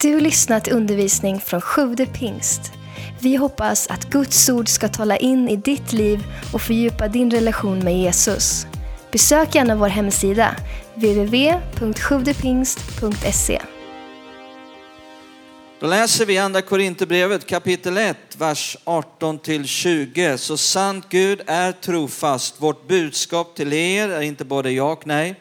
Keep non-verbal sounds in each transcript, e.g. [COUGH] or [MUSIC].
Du lyssnat till undervisning från Sjude pingst. Vi hoppas att Guds ord ska tala in i ditt liv och fördjupa din relation med Jesus. Besök gärna vår hemsida, www.sjuvdepingst.se. Då läser vi andra Korinthierbrevet kapitel 1, vers 18-20. Så sant Gud är trofast, vårt budskap till er är inte både ja och nej.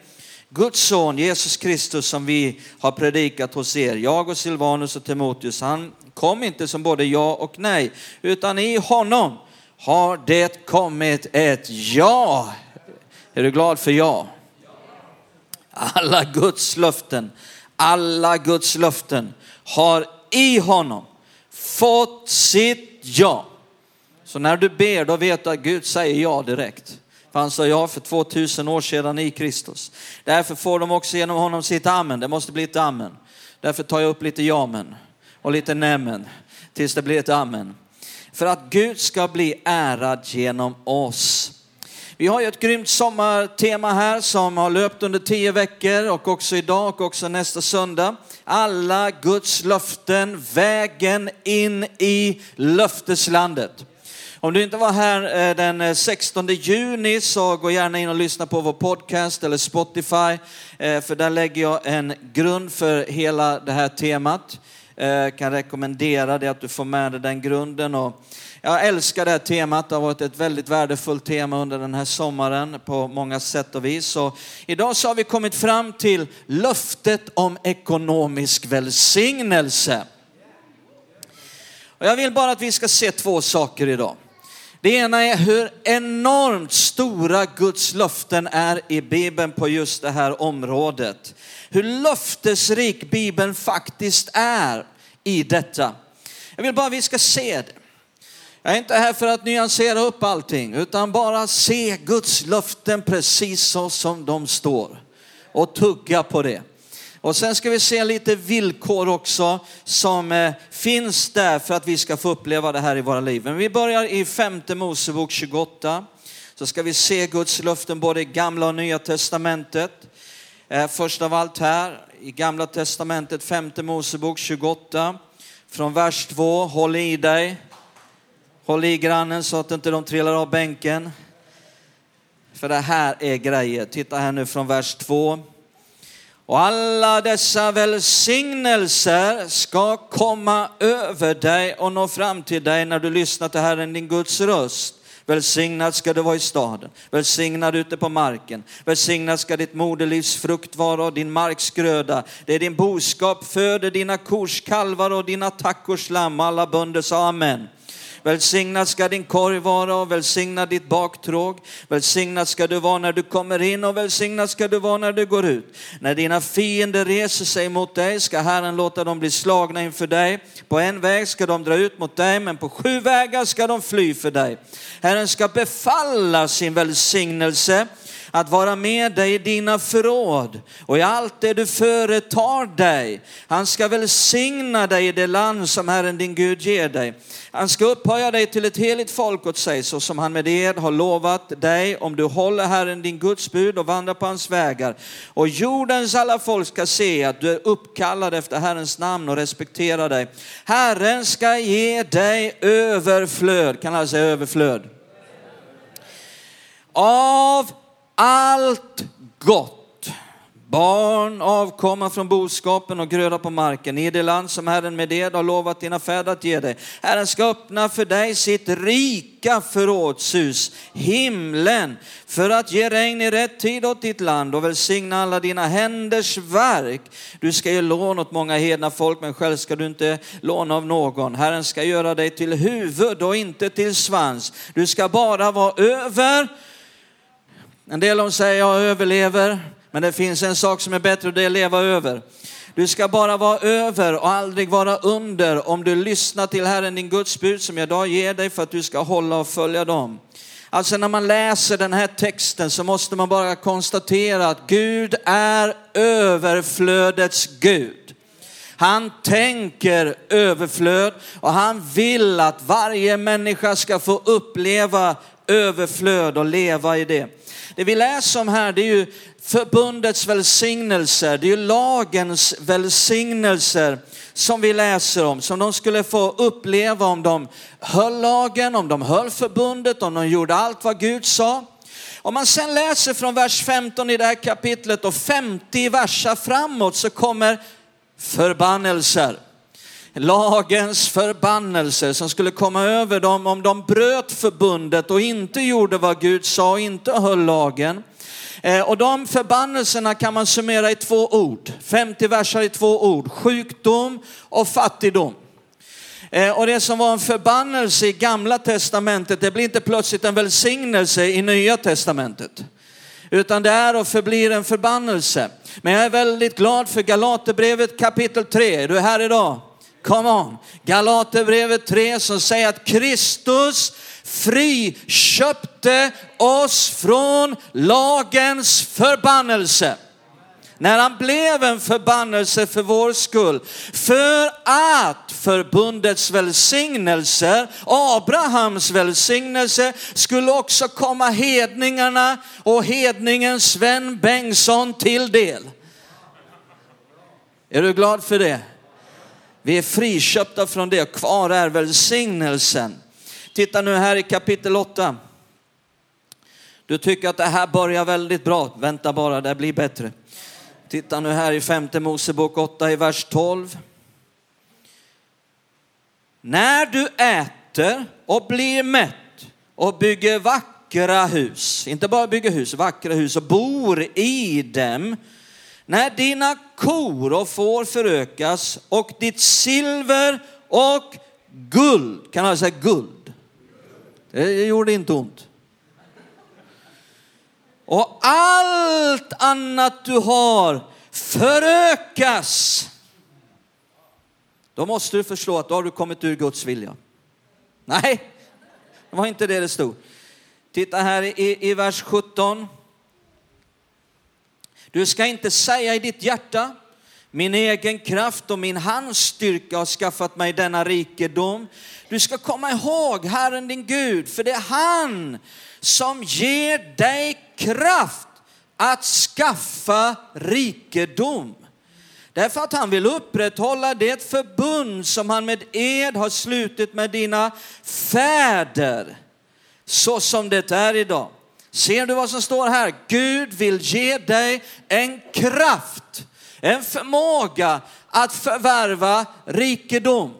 Guds son Jesus Kristus som vi har predikat hos er, jag och Silvanus och Timoteus, han kom inte som både ja och nej, utan i honom har det kommit ett ja. Är du glad för ja? Alla Guds löften, alla Guds löften har i honom fått sitt ja. Så när du ber, då vet du att Gud säger ja direkt fanns han sa ja för 2000 år sedan i Kristus. Därför får de också genom honom sitt amen. Det måste bli ett amen. Därför tar jag upp lite jamen och lite nämen tills det blir ett amen. För att Gud ska bli ärad genom oss. Vi har ju ett grymt sommartema här som har löpt under tio veckor och också idag och också nästa söndag. Alla Guds löften, vägen in i löfteslandet. Om du inte var här eh, den eh, 16 juni så gå gärna in och lyssna på vår podcast eller Spotify. Eh, för där lägger jag en grund för hela det här temat. Kan rekommendera det att du får med dig den grunden. Och jag älskar det här temat. Det har varit ett väldigt värdefullt tema under den här sommaren på många sätt och vis. Och idag så har vi kommit fram till löftet om ekonomisk välsignelse. Och jag vill bara att vi ska se två saker idag. Det ena är hur enormt stora Guds löften är i Bibeln på just det här området. Hur löftesrik Bibeln faktiskt är i detta. Jag vill bara att vi ska se det. Jag är inte här för att nyansera upp allting, utan bara se Guds löften precis så som de står och tugga på det. Och sen ska vi se lite villkor också som eh, finns där för att vi ska få uppleva det här i våra liv. Men vi börjar i femte Mosebok 28. Så ska vi se Guds löften både i gamla och nya testamentet. Eh, först av allt här i gamla testamentet, femte Mosebok 28. Från vers 2, håll i dig. Håll i grannen så att inte de trillar av bänken. För det här är grejer. Titta här nu från vers 2. Och alla dessa välsignelser ska komma över dig och nå fram till dig när du lyssnar till Herren din Guds röst. Välsignad ska du vara i staden, välsignad ute på marken. Välsignad ska ditt moderlivs frukt vara och din marks gröda. Det är din boskap föder dina kors kalvar och dina tackors lamm. Alla bönder sa amen. Välsignad ska din korg vara och välsignad ditt baktråg. Välsignad ska du vara när du kommer in och välsignad ska du vara när du går ut. När dina fiender reser sig mot dig ska Herren låta dem bli slagna inför dig. På en väg ska de dra ut mot dig, men på sju vägar ska de fly för dig. Herren ska befalla sin välsignelse att vara med dig i dina förråd och i allt det du företar dig. Han ska välsigna dig i det land som Herren din Gud ger dig. Han ska upphöja dig till ett heligt folk åt sig, så som han med ed har lovat dig, om du håller Herren din Guds bud och vandrar på hans vägar. Och jordens alla folk ska se att du är uppkallad efter Herrens namn och respekterar dig. Herren ska ge dig överflöd, kan alla säga överflöd? Av allt gott. Barn, avkomma från boskapen och gröda på marken i det land som Herren med det har lovat dina fäder att ge dig. Herren ska öppna för dig sitt rika förrådshus, himlen, för att ge regn i rätt tid åt ditt land och välsigna alla dina händers verk. Du ska ge lån åt många hedna folk, men själv ska du inte låna av någon. Herren ska göra dig till huvud och inte till svans. Du ska bara vara över en del av dem säger jag överlever, men det finns en sak som är bättre och det är att leva över. Du ska bara vara över och aldrig vara under om du lyssnar till Herren din Guds bud som jag idag ger dig för att du ska hålla och följa dem. Alltså när man läser den här texten så måste man bara konstatera att Gud är överflödets Gud. Han tänker överflöd och han vill att varje människa ska få uppleva överflöd och leva i det. Det vi läser om här det är ju förbundets välsignelser, det är ju lagens välsignelser som vi läser om, som de skulle få uppleva om de höll lagen, om de höll förbundet, om de gjorde allt vad Gud sa. Om man sen läser från vers 15 i det här kapitlet och 50 verser framåt så kommer förbannelser. Lagens förbannelser som skulle komma över dem om de bröt förbundet och inte gjorde vad Gud sa och inte höll lagen. Eh, och de förbannelserna kan man summera i två ord, 50 verser i två ord, sjukdom och fattigdom. Eh, och det som var en förbannelse i gamla testamentet, det blir inte plötsligt en välsignelse i nya testamentet. Utan det är och förblir en förbannelse. Men jag är väldigt glad för Galaterbrevet kapitel 3. Är du här idag? Come on. Galaterbrevet 3 som säger att Kristus friköpte oss från lagens förbannelse. När han blev en förbannelse för vår skull. För att förbundets välsignelser, Abrahams välsignelse, skulle också komma hedningarna och hedningen Sven Bengtsson till del. Är du glad för det? Vi är friköpta från det, kvar är välsignelsen. Titta nu här i kapitel 8. Du tycker att det här börjar väldigt bra. Vänta bara, det blir bättre. Titta nu här i femte Mosebok 8 i vers 12. När du äter och blir mätt och bygger vackra hus, inte bara bygger hus, vackra hus och bor i dem. När dina kor och får förökas och ditt silver och guld, kan jag säga guld? Det gjorde inte ont. Och allt annat du har förökas. Då måste du förstå att då har du kommit ur Guds vilja. Nej, det var inte det det stod. Titta här i, i vers 17. Du ska inte säga i ditt hjärta, min egen kraft och min hands styrka har skaffat mig denna rikedom. Du ska komma ihåg Herren din Gud, för det är han som ger dig kraft att skaffa rikedom. Därför att han vill upprätthålla det förbund som han med ed har slutit med dina fäder, så som det är idag. Ser du vad som står här? Gud vill ge dig en kraft, en förmåga att förvärva rikedom.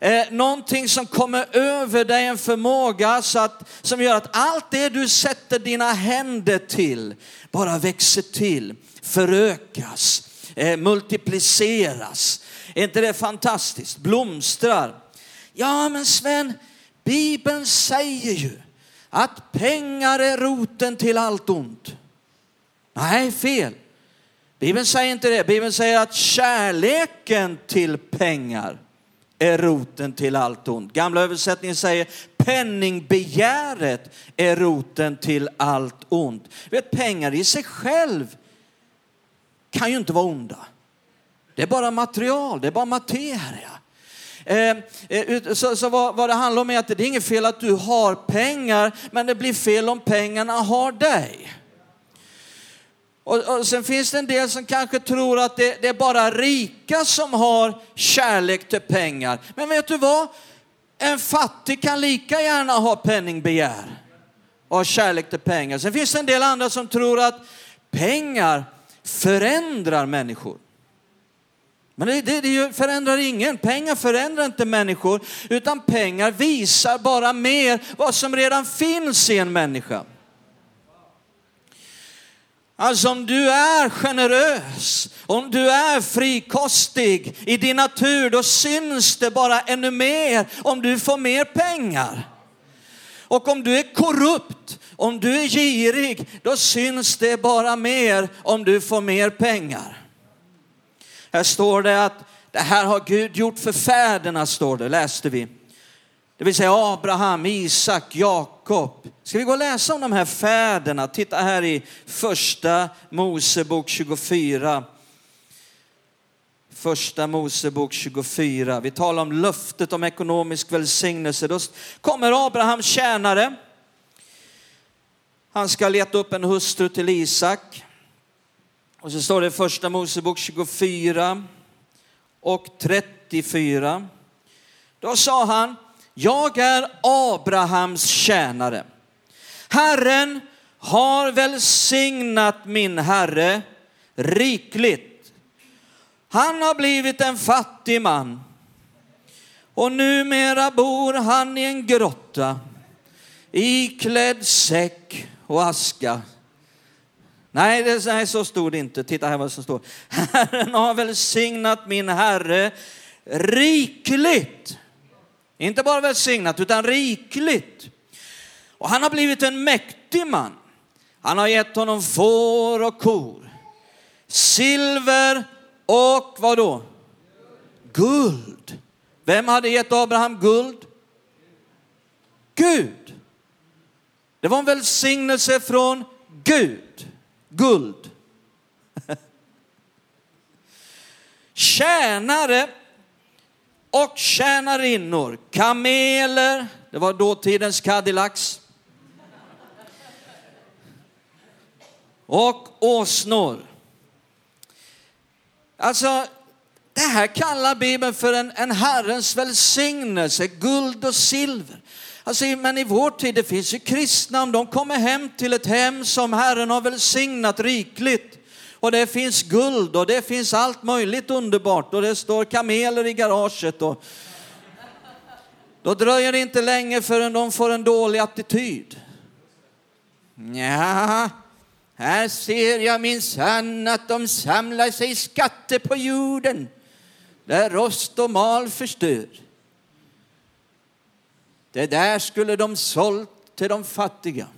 Eh, någonting som kommer över dig, en förmåga så att, som gör att allt det du sätter dina händer till bara växer till, förökas, eh, multipliceras. Är inte det fantastiskt? Blomstrar. Ja men Sven, Bibeln säger ju att pengar är roten till allt ont. Nej, fel. Bibeln säger inte det. Bibeln säger att kärleken till pengar är roten till allt ont. Gamla översättningen säger penningbegäret är roten till allt ont. Vet, pengar i sig själv kan ju inte vara onda. Det är bara material, det är bara materia. Eh, eh, så, så vad, vad det handlar om är att det är inget fel att du har pengar, men det blir fel om pengarna har dig. Och, och sen finns det en del som kanske tror att det, det är bara rika som har kärlek till pengar. Men vet du vad? En fattig kan lika gärna ha penningbegär och ha kärlek till pengar. Sen finns det en del andra som tror att pengar förändrar människor. Men det, det, det, förändrar ingen. Pengar förändrar inte människor, utan pengar visar bara mer vad som redan finns i en människa. Alltså om du är generös, om du är frikostig i din natur, då syns det bara ännu mer om du får mer pengar. Och om du är korrupt, om du är girig, då syns det bara mer om du får mer pengar. Här står det att det här har Gud gjort för fäderna, står det, läste vi. Det vill säga Abraham, Isak, Jakob. Ska vi gå och läsa om de här fäderna? Titta här i första Mosebok 24. Första Mosebok 24. Vi talar om löftet om ekonomisk välsignelse. Då kommer Abrahams tjänare Han ska leta upp en hustru till Isak. Och så står det i första Mosebok 24 och 34. Då sa han, jag är Abrahams tjänare. Herren har välsignat min herre rikligt. Han har blivit en fattig man och numera bor han i en grotta iklädd säck och aska. Nej, det, nej, så stod det inte. Titta här vad som står. Herren har välsignat min herre rikligt. Inte bara välsignat, utan rikligt. Och han har blivit en mäktig man. Han har gett honom får och kor, silver och vad då? Guld. Vem hade gett Abraham guld? Gud. Det var en välsignelse från Gud. Guld. Tjänare och tjänarinnor, kameler, det var dåtidens Cadillacs. Och åsnor. Alltså, det här kallar Bibeln för en, en Herrens välsignelse, guld och silver. Alltså, men i vår tid, det finns ju kristna, om de kommer hem till ett hem som Herren har välsignat rikligt. Och det finns guld och det finns allt möjligt underbart och det står kameler i garaget. Och då dröjer det inte länge förrän de får en dålig attityd. Ja, här ser jag min sann att de samlar sig skatter på jorden där rost och mal förstör. Det där skulle de sålt till de fattiga.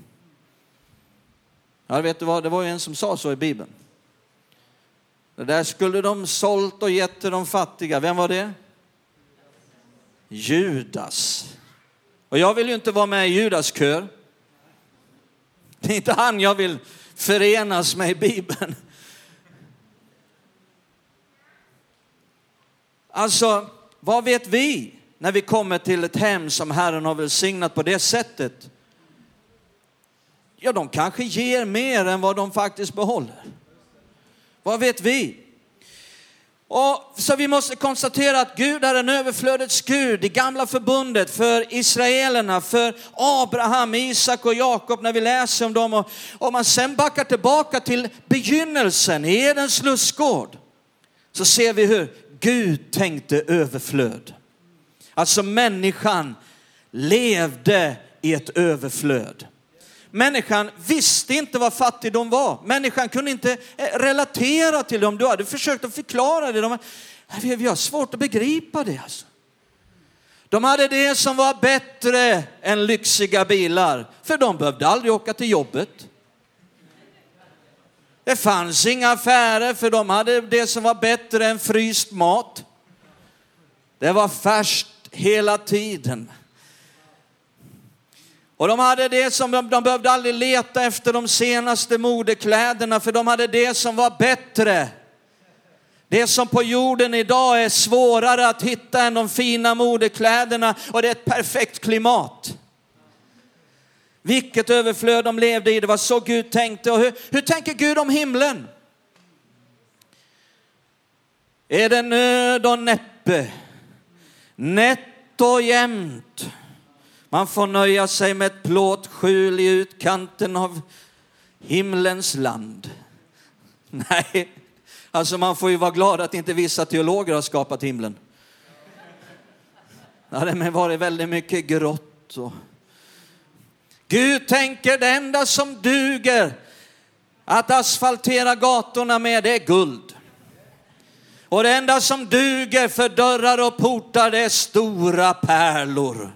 Ja, vet du vad, det var ju en som sa så i Bibeln. Det där skulle de sålt och gett till de fattiga. Vem var det? Judas. Och jag vill ju inte vara med i Judas kör. Det är inte han jag vill förenas med i Bibeln. Alltså, vad vet vi när vi kommer till ett hem som Herren har välsignat på det sättet? Ja, de kanske ger mer än vad de faktiskt behåller. Vad vet vi? Och så vi måste konstatera att Gud är en överflödets Gud i gamla förbundet för israelerna, för Abraham, Isak och Jakob när vi läser om dem. Och om man sen backar tillbaka till begynnelsen i Edens lustgård så ser vi hur Gud tänkte överflöd. Alltså människan levde i ett överflöd. Människan visste inte vad fattigdom var. Människan kunde inte eh, relatera till dem. Du hade försökt att förklara det, de, vi har svårt att begripa det. Alltså. De hade det som var bättre än lyxiga bilar, för de behövde aldrig åka till jobbet. Det fanns inga affärer, för de hade det som var bättre än fryst mat. Det var färskt hela tiden. Och de hade det som de, de behövde aldrig leta efter de senaste modekläderna för de hade det som var bättre. Det som på jorden idag är svårare att hitta än de fina modekläderna och det är ett perfekt klimat. Vilket överflöd de levde i, det var så Gud tänkte. Och hur, hur tänker Gud om himlen? Är det nöd och näppe, nätt och jämnt? Man får nöja sig med ett plåtskjul i utkanten av himlens land. [LAUGHS] Nej, alltså man får ju vara glad att inte vissa teologer har skapat himlen. Det hade varit väldigt mycket grått. Och... Gud tänker det enda som duger att asfaltera gatorna med det är guld. Och det enda som duger för dörrar och portar det är stora pärlor.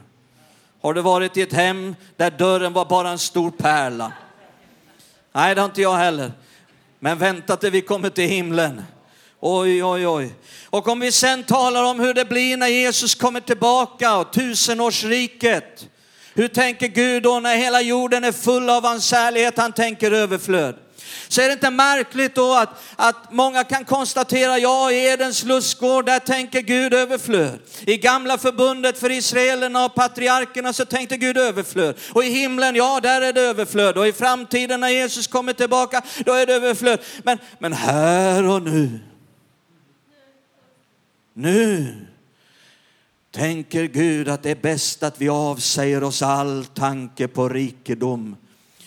Har du varit i ett hem där dörren var bara en stor pärla? Nej, det har inte jag heller. Men vänta till vi kommer till himlen. Oj, oj, oj. Och om vi sen talar om hur det blir när Jesus kommer tillbaka och tusenårsriket. Hur tänker Gud då när hela jorden är full av hans härlighet? Han tänker överflöd. Så är det inte märkligt då att, att många kan konstatera, ja i Edens lustgård, där tänker Gud överflöd. I gamla förbundet för israelerna och patriarkerna så tänkte Gud överflöd. Och i himlen, ja där är det överflöd. Och i framtiden när Jesus kommer tillbaka, då är det överflöd. Men, men här och nu, nu tänker Gud att det är bäst att vi avsäger oss all tanke på rikedom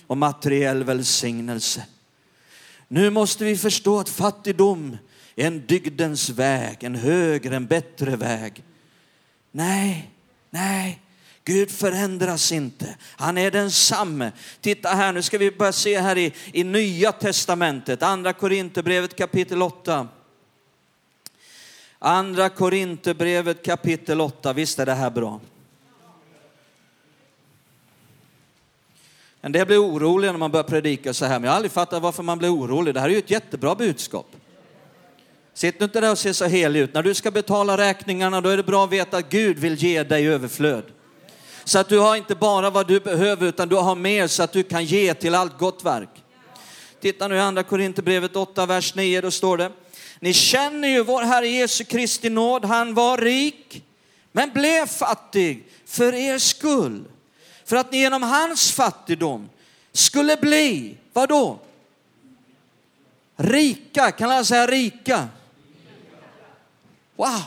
och materiell välsignelse. Nu måste vi förstå att fattigdom är en dygdens väg, en högre, en bättre väg. Nej, nej, Gud förändras inte. Han är densamme. Titta här, nu ska vi börja se här i, i Nya Testamentet, Andra Korinthierbrevet kapitel 8. Andra Korinthierbrevet kapitel 8, visst är det här bra? En del blir oroliga när man börjar predika så här, men jag har aldrig fattat varför man blir orolig. Det här är ju ett jättebra budskap. Sitt nu inte där och se så helig ut. När du ska betala räkningarna då är det bra att veta att Gud vill ge dig överflöd. Så att du har inte bara vad du behöver utan du har mer så att du kan ge till allt gott verk. Titta nu i andra Korinthierbrevet 8, vers 9, då står det. Ni känner ju vår Herre Jesu Kristi nåd. Han var rik, men blev fattig för er skull. För att ni genom hans fattigdom skulle bli, vad då? Rika, kan alla säga rika? Wow!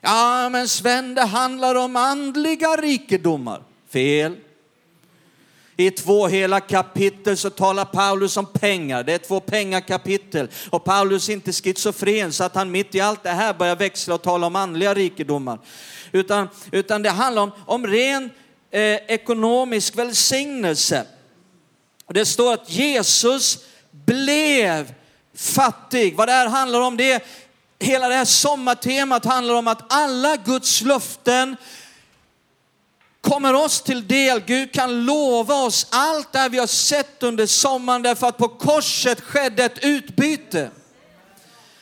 Ja, men Sven, det handlar om andliga rikedomar. Fel. I två hela kapitel så talar Paulus om pengar. Det är två pengakapitel. Och Paulus är inte schizofren så att han mitt i allt det här börjar växla och tala om andliga rikedomar. Utan, utan det handlar om, om ren eh, ekonomisk välsignelse. Det står att Jesus blev fattig. Vad det här handlar om, det är hela det här sommartemat handlar om att alla Guds löften kommer oss till del. Gud kan lova oss allt det vi har sett under sommaren därför att på korset skedde ett utbyte.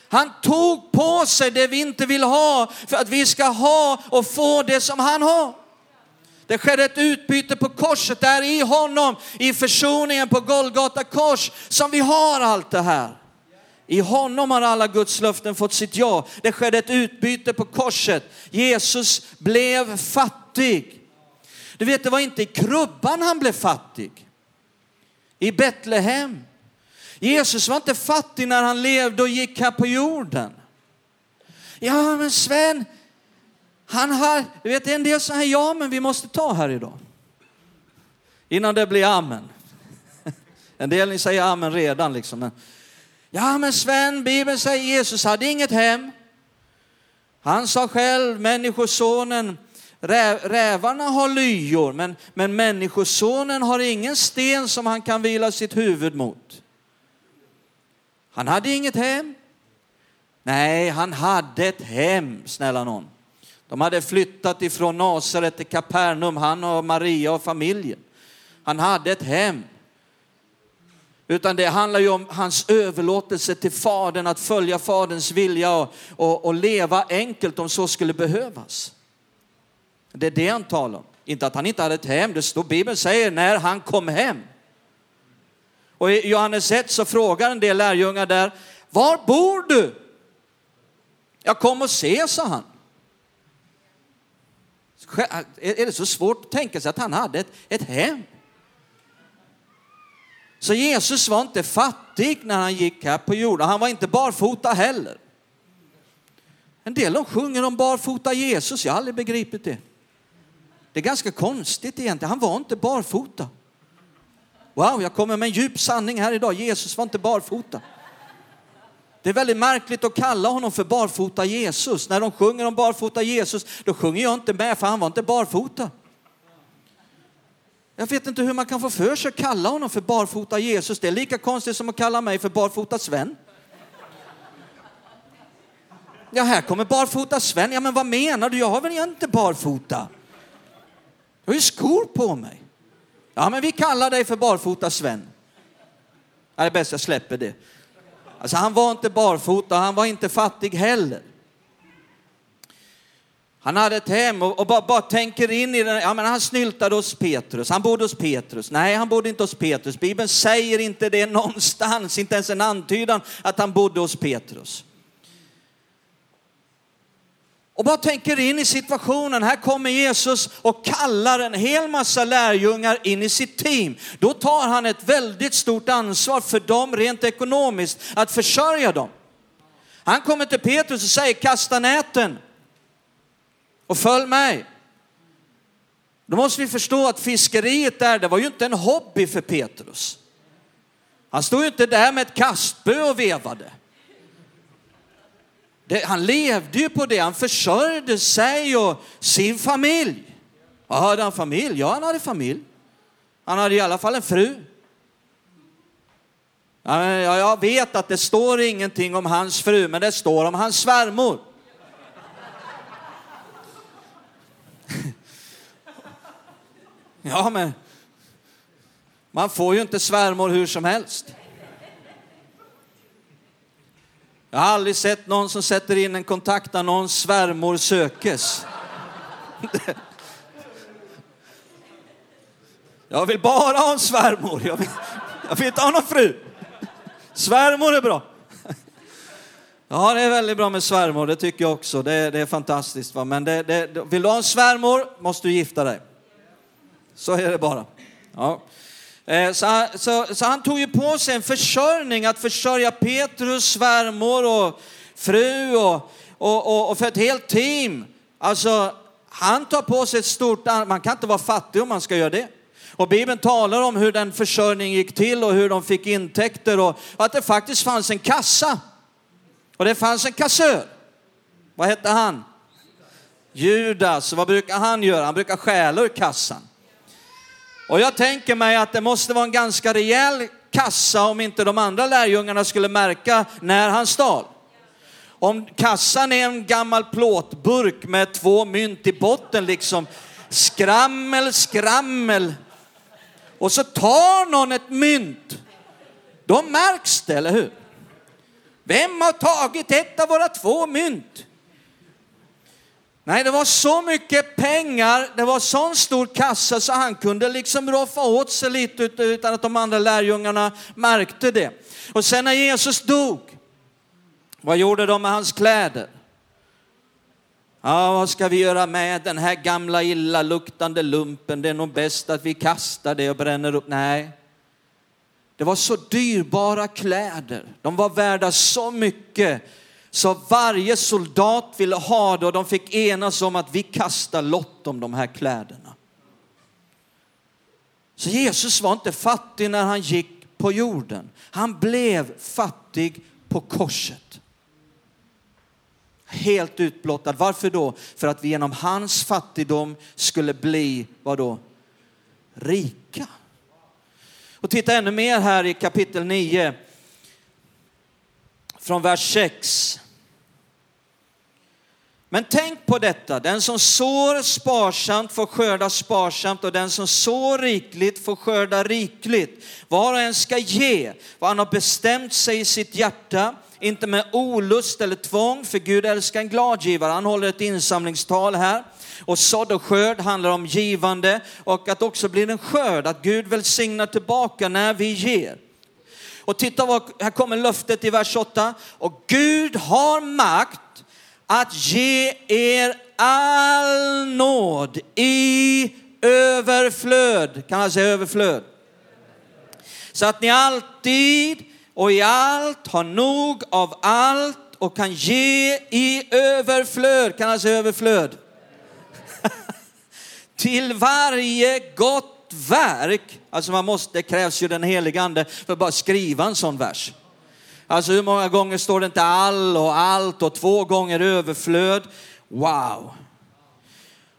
Han tog på sig det vi inte vill ha för att vi ska ha och få det som han har. Det skedde ett utbyte på korset, där i honom, i försoningen på Golgata kors, som vi har allt det här. I honom har alla Guds löften fått sitt ja. Det skedde ett utbyte på korset. Jesus blev fattig. Du vet, det var inte i krubban han blev fattig. I Betlehem. Jesus var inte fattig när han levde och gick här på jorden. Ja, men Sven, han har, du vet, en del säger ja, men vi måste ta här idag. Innan det blir amen. [LAUGHS] En del ni säger amen redan liksom. Men, ja, men Sven, Bibeln säger Jesus hade inget hem. Han sa själv, människosonen rävarna har lyor, men, men människosonen har ingen sten som han kan vila sitt huvud mot. Han hade inget hem. Nej, han hade ett hem, snälla någon. De hade flyttat ifrån Nasaret till Kapernaum, han och Maria och familjen. Han hade ett hem. Utan det handlar ju om hans överlåtelse till Fadern, att följa Faderns vilja och, och, och leva enkelt om så skulle behövas. Det är det han talar om. Inte att han inte hade ett hem. Det står, Bibeln säger när han kom hem. Och i Johannes 1 så frågar en del lärjungar där, var bor du? Jag kom och se, sa han. Är det så svårt att tänka sig att han hade ett, ett hem? Så Jesus var inte fattig när han gick här på jorden. Han var inte barfota heller. En del de sjunger om barfota Jesus. Jag har aldrig begripit det. Det är ganska konstigt egentligen. Han var inte barfota. Wow, jag kommer med en djup sanning här idag. Jesus var inte barfota. Det är väldigt märkligt att kalla honom för barfota Jesus. När de sjunger om barfota Jesus, då sjunger jag inte med för han var inte barfota. Jag vet inte hur man kan få för sig att kalla honom för barfota Jesus. Det är lika konstigt som att kalla mig för barfota Sven. Ja, här kommer barfota Sven. Ja, men vad menar du? Jag har väl inte barfota? Jag har ju skor på mig. Ja, men vi kallar dig för barfota Sven. Det är bäst jag släpper det. Alltså han var inte barfota, han var inte fattig heller. Han hade ett hem och, och bara, bara, tänker in i det. Ja, men han snyltade hos Petrus. Han bodde hos Petrus. Nej, han bodde inte hos Petrus. Bibeln säger inte det någonstans, inte ens en antydan att han bodde hos Petrus. Och bara tänker in i situationen. Här kommer Jesus och kallar en hel massa lärjungar in i sitt team. Då tar han ett väldigt stort ansvar för dem rent ekonomiskt, att försörja dem. Han kommer till Petrus och säger kasta näten och följ mig. Då måste vi förstå att fiskeriet där, det var ju inte en hobby för Petrus. Han stod ju inte där med ett kastbö och vevade. Det, han levde ju på det, han försörjde sig och sin familj. Och hade han familj? Ja, han hade familj. Han hade i alla fall en fru. Ja, jag vet att det står ingenting om hans fru, men det står om hans svärmor. [LAUGHS] Ja, men man får ju inte svärmor hur som helst. Jag har aldrig sett någon som sätter in en kontaktannons, svärmor sökes. Jag vill bara ha en svärmor. Jag vill, jag vill inte ha någon fru. Svärmor är bra. Ja, det är väldigt bra med svärmor, det tycker jag också. Det, det är fantastiskt. Va? Men det, det, vill du ha en svärmor måste du gifta dig. Så är det bara. Ja. Eh, så, så, så, han tog ju på sig en försörjning, att försörja Petrus svärmor och fru och, och, och, och för ett helt team. Alltså, han tar på sig ett stort man kan inte vara fattig om man ska göra det. Och Bibeln talar om hur den försörjningen gick till och hur de fick intäkter och att det faktiskt fanns en kassa. Och det fanns en kassör. Vad hette han? Judas. Vad brukar han göra? Han brukar stjäla ur kassan. Och jag tänker mig att det måste vara en ganska rejäl kassa om inte de andra lärjungarna skulle märka när han stal. Om kassan är en gammal plåtburk med två mynt i botten liksom, skrammel, skrammel. Och så tar någon ett mynt. Då märks det, eller hur? Vem har tagit ett av våra två mynt? Nej, det var så mycket pengar, det var sån stor kassa så han kunde liksom roffa åt sig lite utan att de andra lärjungarna märkte det. Och sen när Jesus dog, vad gjorde de med hans kläder? Ja, vad ska vi göra med den här gamla illaluktande lumpen? Det är nog bäst att vi kastar det och bränner upp. Nej, det var så dyrbara kläder. De var värda så mycket så varje soldat ville ha det och de fick enas om att vi kastar lott om de här kläderna. Så Jesus var inte fattig när han gick på jorden. Han blev fattig på korset. Helt utblottad. Varför då? För att vi genom hans fattigdom skulle bli, vad då? Rika. Och titta ännu mer här i kapitel 9 från vers 6. Men tänk på detta, den som sår sparsamt får skörda sparsamt och den som sår rikligt får skörda rikligt. Var och en ska ge vad han har bestämt sig i sitt hjärta, inte med olust eller tvång, för Gud älskar en gladgivare. Han håller ett insamlingstal här. Och sådd och skörd handlar om givande och att också bli en skörd, att Gud välsignar tillbaka när vi ger. Och titta, vad, här kommer löftet i vers 8. Och Gud har makt att ge er all nåd i överflöd. Kan man säga överflöd? Så att ni alltid och i allt har nog av allt och kan ge i överflöd. Kan man säga överflöd? [LAUGHS] Till varje gott verk. Alltså man måste, det krävs ju den helige ande för att bara skriva en sån vers. Alltså hur många gånger står det inte all och allt och två gånger överflöd? Wow.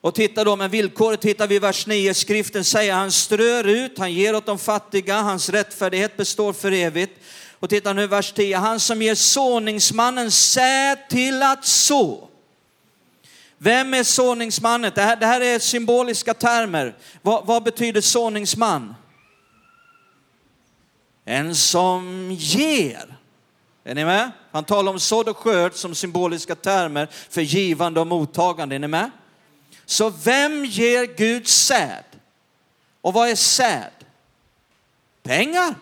Och titta då, men villkoret hittar vi i vers 9. Skriften säger han strör ut, han ger åt de fattiga, hans rättfärdighet består för evigt. Och titta nu vers 10. Han som ger såningsmannen säd till att så. Vem är såningsmannen? Det här, det här är symboliska termer. Vad, vad betyder såningsman? En som ger. Är ni med? Han talar om sådd och skörd som symboliska termer för givande och mottagande. Är ni med? Så vem ger Gud säd? Och vad är säd? Pengar.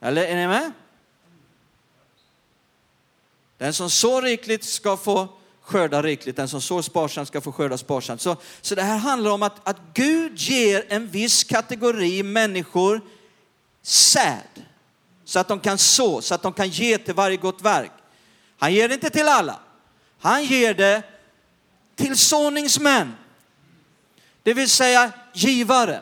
Eller är ni med? Den som så rikligt ska få skörda rikligt, den som sår sparsamt ska få skörda sparsamt. Så, så det här handlar om att, att Gud ger en viss kategori människor säd. Så att de kan så, så att de kan ge till varje gott verk. Han ger det inte till alla. Han ger det till såningsmän. Det vill säga givare.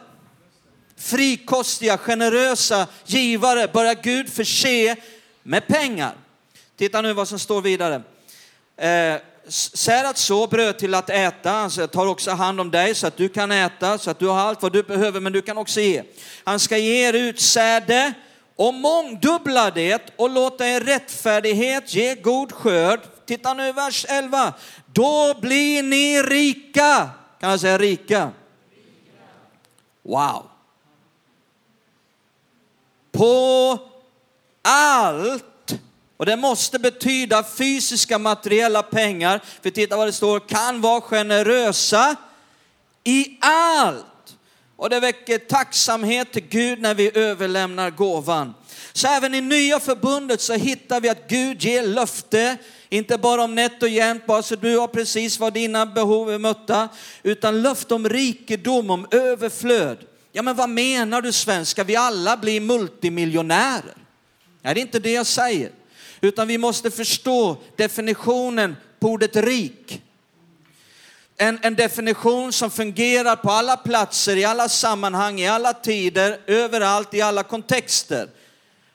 Frikostiga, generösa givare börjar Gud förse med pengar. Titta nu vad som står vidare. Eh, Säd att så, bröd till att äta. Han tar också hand om dig så att du kan äta, så att du har allt vad du behöver, men du kan också ge. Han ska ge er utsäde och mångdubbla det och låta er rättfärdighet ge god skörd. Titta nu vers 11. Då blir ni rika. Kan jag säga rika? Wow. På allt och det måste betyda fysiska materiella pengar. För titta vad det står, kan vara generösa i allt. Och det väcker tacksamhet till Gud när vi överlämnar gåvan. Så även i nya förbundet så hittar vi att Gud ger löfte, inte bara om nätt och jämnt, bara så du har precis vad dina behov är mötta, utan löfte om rikedom, om överflöd. Ja men vad menar du svenska, vi alla bli multimiljonärer? Nej, det är inte det jag säger. Utan vi måste förstå definitionen på ordet rik. En, en, definition som fungerar på alla platser, i alla sammanhang, i alla tider, överallt, i alla kontexter.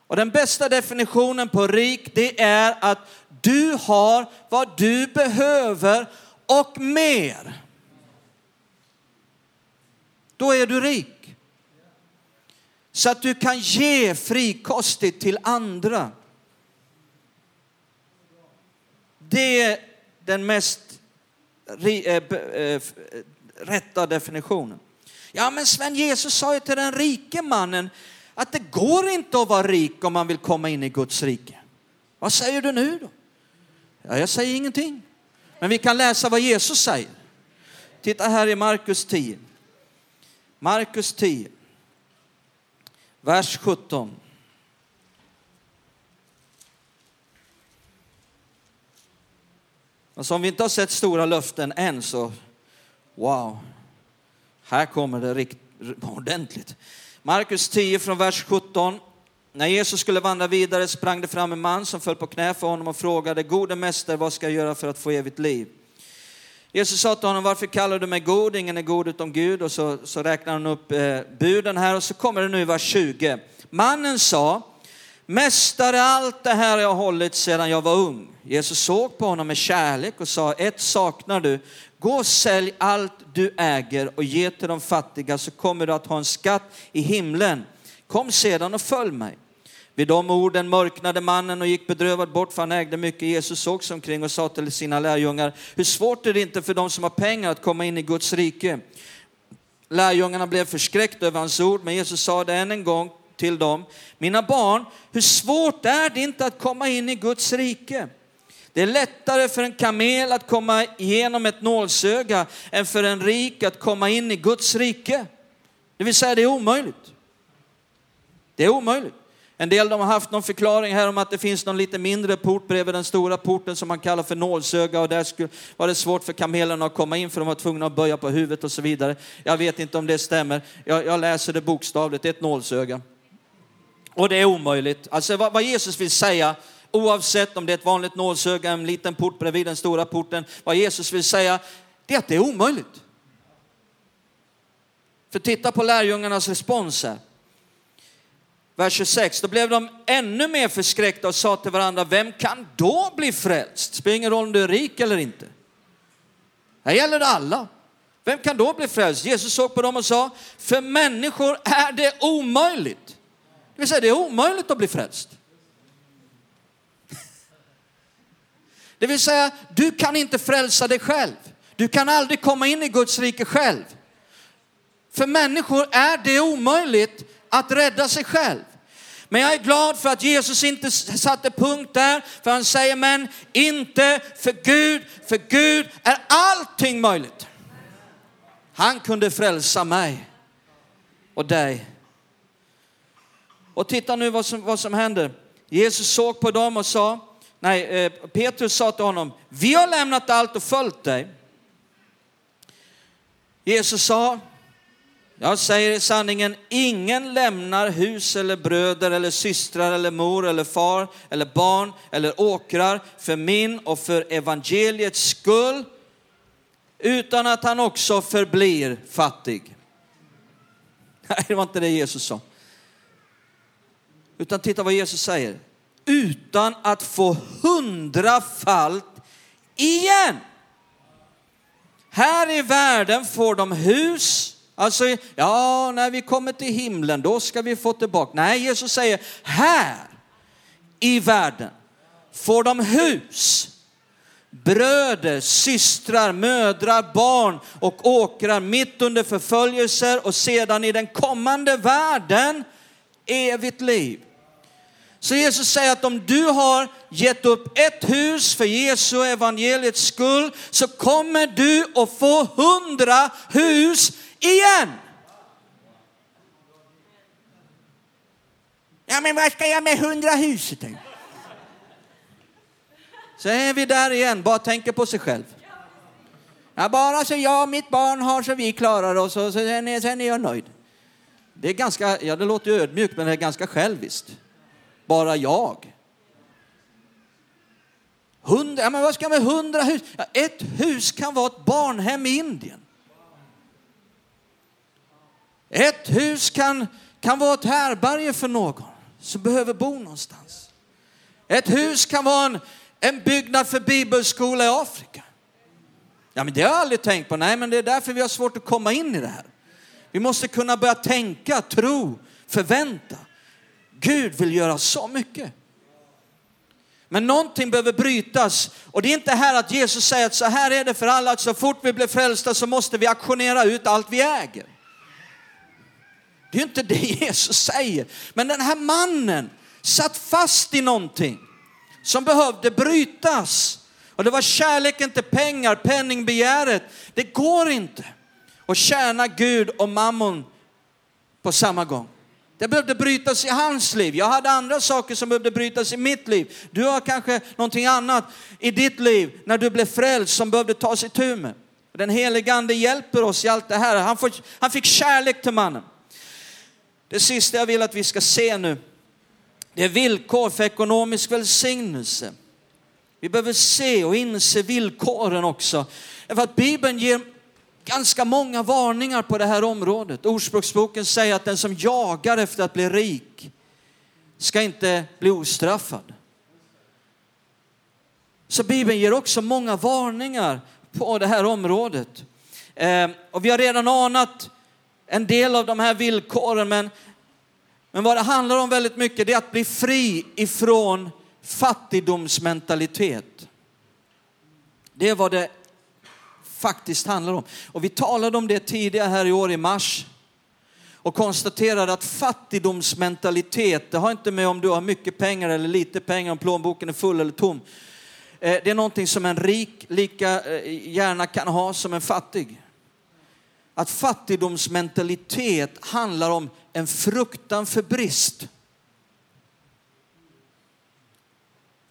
Och den bästa definitionen på rik, det är att du har vad du behöver och mer. Då är du rik. Så att du kan ge frikostigt till andra. Det är den mest eh, eh, eh, rätta definitionen. Ja, men Sven Jesus sa ju till den rike mannen att det går inte att vara rik om man vill komma in i Guds rike. Vad säger du nu då? Ja, jag säger ingenting. Men vi kan läsa vad Jesus säger. Titta här i Markus 10. Markus 10, vers 17. Alltså om vi inte har sett stora löften än så, wow, här kommer det rikt, [LAUGHS] ordentligt. Markus 10 från vers 17. När Jesus skulle vandra vidare sprang det fram en man som föll på knä för honom och frågade, gode mästare, vad ska jag göra för att få evigt liv? Jesus sa till honom, varför kallar du mig god? Ingen är god utom Gud. Och så, så räknar han upp eh, buden här och så kommer det nu i vers 20. Mannen sa, Mästare, allt det här har jag hållit sedan jag var ung. Jesus såg på honom med kärlek och sa, ett saknar du. Gå och sälj allt du äger och ge till de fattiga så kommer du att ha en skatt i himlen. Kom sedan och följ mig. Vid de orden mörknade mannen och gick bedrövad bort för han ägde mycket. Jesus såg sig omkring och sa till sina lärjungar, hur svårt är det inte för de som har pengar att komma in i Guds rike? Lärjungarna blev förskräckta över hans ord, men Jesus sa det än en gång, till dem, mina barn, hur svårt är det inte att komma in i Guds rike? Det är lättare för en kamel att komma igenom ett nålsöga än för en rik att komma in i Guds rike. Det vill säga, det är omöjligt. Det är omöjligt. En del de har haft någon förklaring här om att det finns någon lite mindre port bredvid den stora porten som man kallar för nålsöga och där skulle, var det svårt för kamelerna att komma in för de var tvungna att böja på huvudet och så vidare. Jag vet inte om det stämmer. Jag, jag läser det bokstavligt, det är ett nålsöga. Och det är omöjligt. Alltså vad, vad Jesus vill säga, oavsett om det är ett vanligt nålsöga, en liten port bredvid den stora porten, vad Jesus vill säga, det är att det är omöjligt. För titta på lärjungarnas respons här. Vers 26, då blev de ännu mer förskräckta och sa till varandra, vem kan då bli frälst? Det Spelar ingen roll om du är rik eller inte. Här gäller det alla. Vem kan då bli frälst? Jesus såg på dem och sa, för människor är det omöjligt det vill säga, det är omöjligt att bli frälst. Det vill säga, du kan inte frälsa dig själv. Du kan aldrig komma in i Guds rike själv. För människor är det omöjligt att rädda sig själv. Men jag är glad för att Jesus inte satte punkt där, för han säger men inte för Gud, för Gud är allting möjligt. Han kunde frälsa mig och dig. Och titta nu vad som, vad som händer. Jesus såg på dem och sa, nej, eh, Petrus sa till honom, vi har lämnat allt och följt dig. Jesus sa, jag säger i sanningen, ingen lämnar hus eller bröder eller systrar eller mor eller far eller barn eller åkrar för min och för evangeliets skull utan att han också förblir fattig. [LAUGHS] Nej, det var inte det Jesus sa. Utan titta vad Jesus säger. Utan att få hundrafalt igen. Här i världen får de hus, alltså ja, när vi kommer till himlen då ska vi få tillbaka. Nej, Jesus säger här i världen får de hus, bröder, systrar, mödrar, barn och åkrar mitt under förföljelser och sedan i den kommande världen evigt liv. Så Jesus säger att om du har gett upp ett hus för Jesu evangeliets skull så kommer du att få hundra hus igen. Ja, men vad ska jag med hundra hus? Så är vi där igen, bara tänker på sig själv. Ja, bara så jag och mitt barn har så vi klarar oss och sen är, sen är jag nöjd. Det är ganska, ja det låter ödmjukt men det är ganska själviskt bara jag. Hundra, ja, men vad ska med hundra hus? Ja, ett hus kan vara ett barnhem i Indien. Ett hus kan, kan vara ett härberge för någon som behöver bo någonstans. Ett hus kan vara en, en byggnad för bibelskola i Afrika. Ja, men det har jag aldrig tänkt på. Nej, men det är därför vi har svårt att komma in i det här. Vi måste kunna börja tänka, tro, förvänta. Gud vill göra så mycket. Men någonting behöver brytas. Och det är inte här att Jesus säger att så här är det för alla, att så fort vi blir frälsta så måste vi aktionera ut allt vi äger. Det är inte det [LAUGHS] Jesus säger. Men den här mannen satt fast i någonting som behövde brytas. Och det var kärleken till pengar, penningbegäret. Det går inte och tjäna Gud och mammon på samma gång. Det behövde brytas i hans liv. Jag hade andra saker som behövde brytas i mitt liv. Du har kanske någonting annat i ditt liv när du blev frälst som behövde tas i tur med. Den helige ande hjälper oss i allt det här. Han, får, han fick kärlek till mannen. Det sista jag vill att vi ska se nu, det är villkor för ekonomisk välsignelse. Vi behöver se och inse villkoren också. För att Bibeln ger ganska många varningar på det här området. Ordspråksboken säger att den som jagar efter att bli rik ska inte bli ostraffad. Så Bibeln ger också många varningar på det här området. Eh, och vi har redan anat en del av de här villkoren, men, men vad det handlar om väldigt mycket det är att bli fri ifrån fattigdomsmentalitet. Det är vad det faktiskt handlar om. Och vi talade om det tidigare här i år i mars och konstaterade att fattigdomsmentalitet, det har inte med om du har mycket pengar eller lite pengar, om plånboken är full eller tom. Eh, det är någonting som en rik lika eh, gärna kan ha som en fattig. Att fattigdomsmentalitet handlar om en fruktan för brist.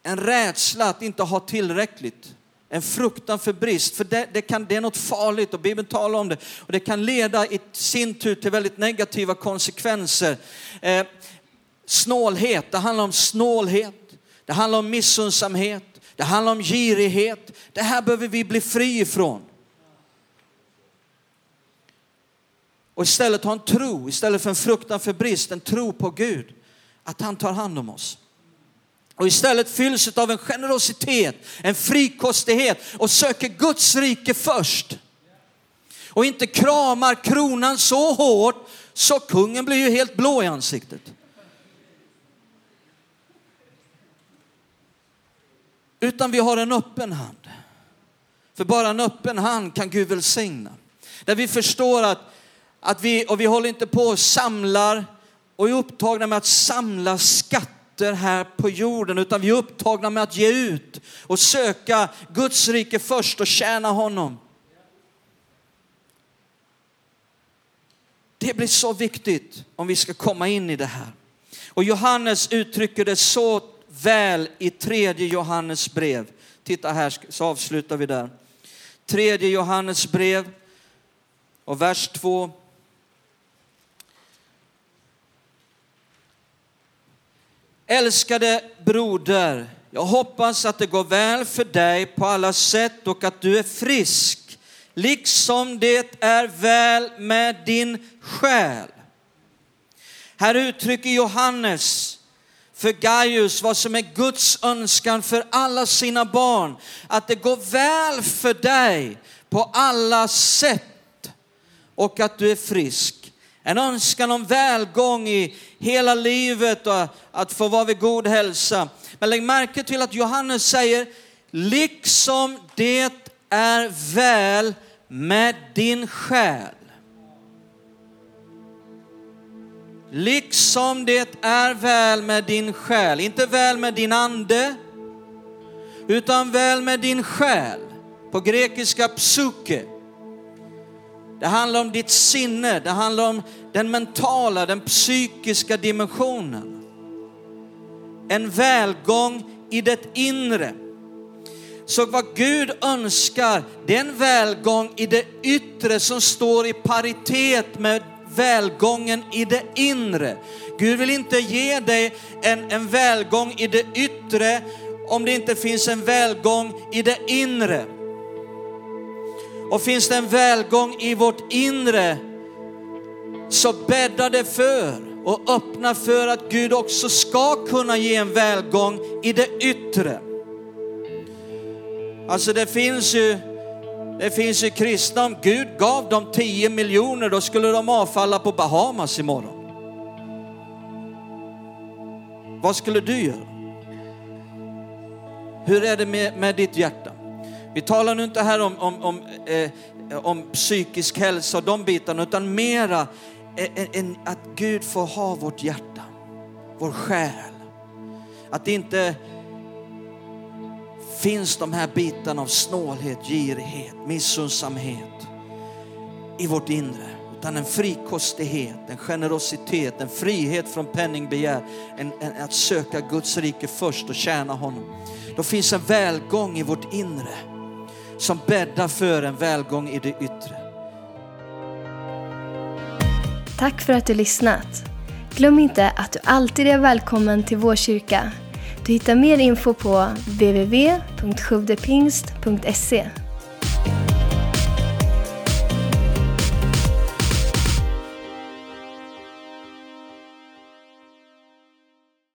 En rädsla att inte ha tillräckligt en fruktan för brist, för det, det, kan, det är något farligt och Bibeln talar om det. Och det kan leda i sin tur till väldigt negativa konsekvenser. Eh, snålhet, det handlar om snålhet, det handlar om missundsamhet, det handlar om girighet. Det här behöver vi bli fri ifrån. Och istället ha en tro, istället för en fruktan för brist, en tro på Gud. Att han tar hand om oss och istället fylls av en generositet, en frikostighet och söker Guds rike först. Och inte kramar kronan så hårt så kungen blir ju helt blå i ansiktet. Utan vi har en öppen hand. För bara en öppen hand kan Gud välsigna. Där vi förstår att, att vi, och vi håller inte på och samlar och är upptagna med att samla skatter här på jorden, utan vi är upptagna med att ge ut och söka Guds rike först och tjäna honom. Det blir så viktigt om vi ska komma in i det här. Och Johannes uttrycker det så väl i tredje Johannes brev. Titta här så avslutar vi där. Tredje Johannes brev och vers 2. Älskade broder, jag hoppas att det går väl för dig på alla sätt och att du är frisk, liksom det är väl med din själ. Här uttrycker Johannes för Gaius vad som är Guds önskan för alla sina barn. Att det går väl för dig på alla sätt och att du är frisk. En önskan om välgång i hela livet och att få vara vid god hälsa. Men lägg märke till att Johannes säger, liksom det är väl med din själ. Liksom det är väl med din själ, inte väl med din ande, utan väl med din själ. På grekiska psyke. Det handlar om ditt sinne, det handlar om den mentala, den psykiska dimensionen. En välgång i det inre. Så vad Gud önskar, det är en välgång i det yttre som står i paritet med välgången i det inre. Gud vill inte ge dig en, en välgång i det yttre om det inte finns en välgång i det inre. Och finns det en välgång i vårt inre så bäddar det för och öppnar för att Gud också ska kunna ge en välgång i det yttre. Alltså det finns ju det finns ju kristna, om Gud gav dem 10 miljoner då skulle de avfalla på Bahamas imorgon. Vad skulle du göra? Hur är det med, med ditt hjärta? Vi talar nu inte här om, om, om, eh, om psykisk hälsa och de bitarna, utan mera en, en, att Gud får ha vårt hjärta, vår själ. Att det inte finns de här bitarna av snålhet, girighet, missundsamhet i vårt inre. Utan en frikostighet, en generositet, en frihet från penningbegär. En, en, att söka Guds rike först och tjäna honom. Då finns en välgång i vårt inre som bäddar för en välgång i det yttre. Tack för att du lyssnat. Glöm inte att du alltid är välkommen till vår kyrka. Du hittar mer info på www.sjuvdepingst.se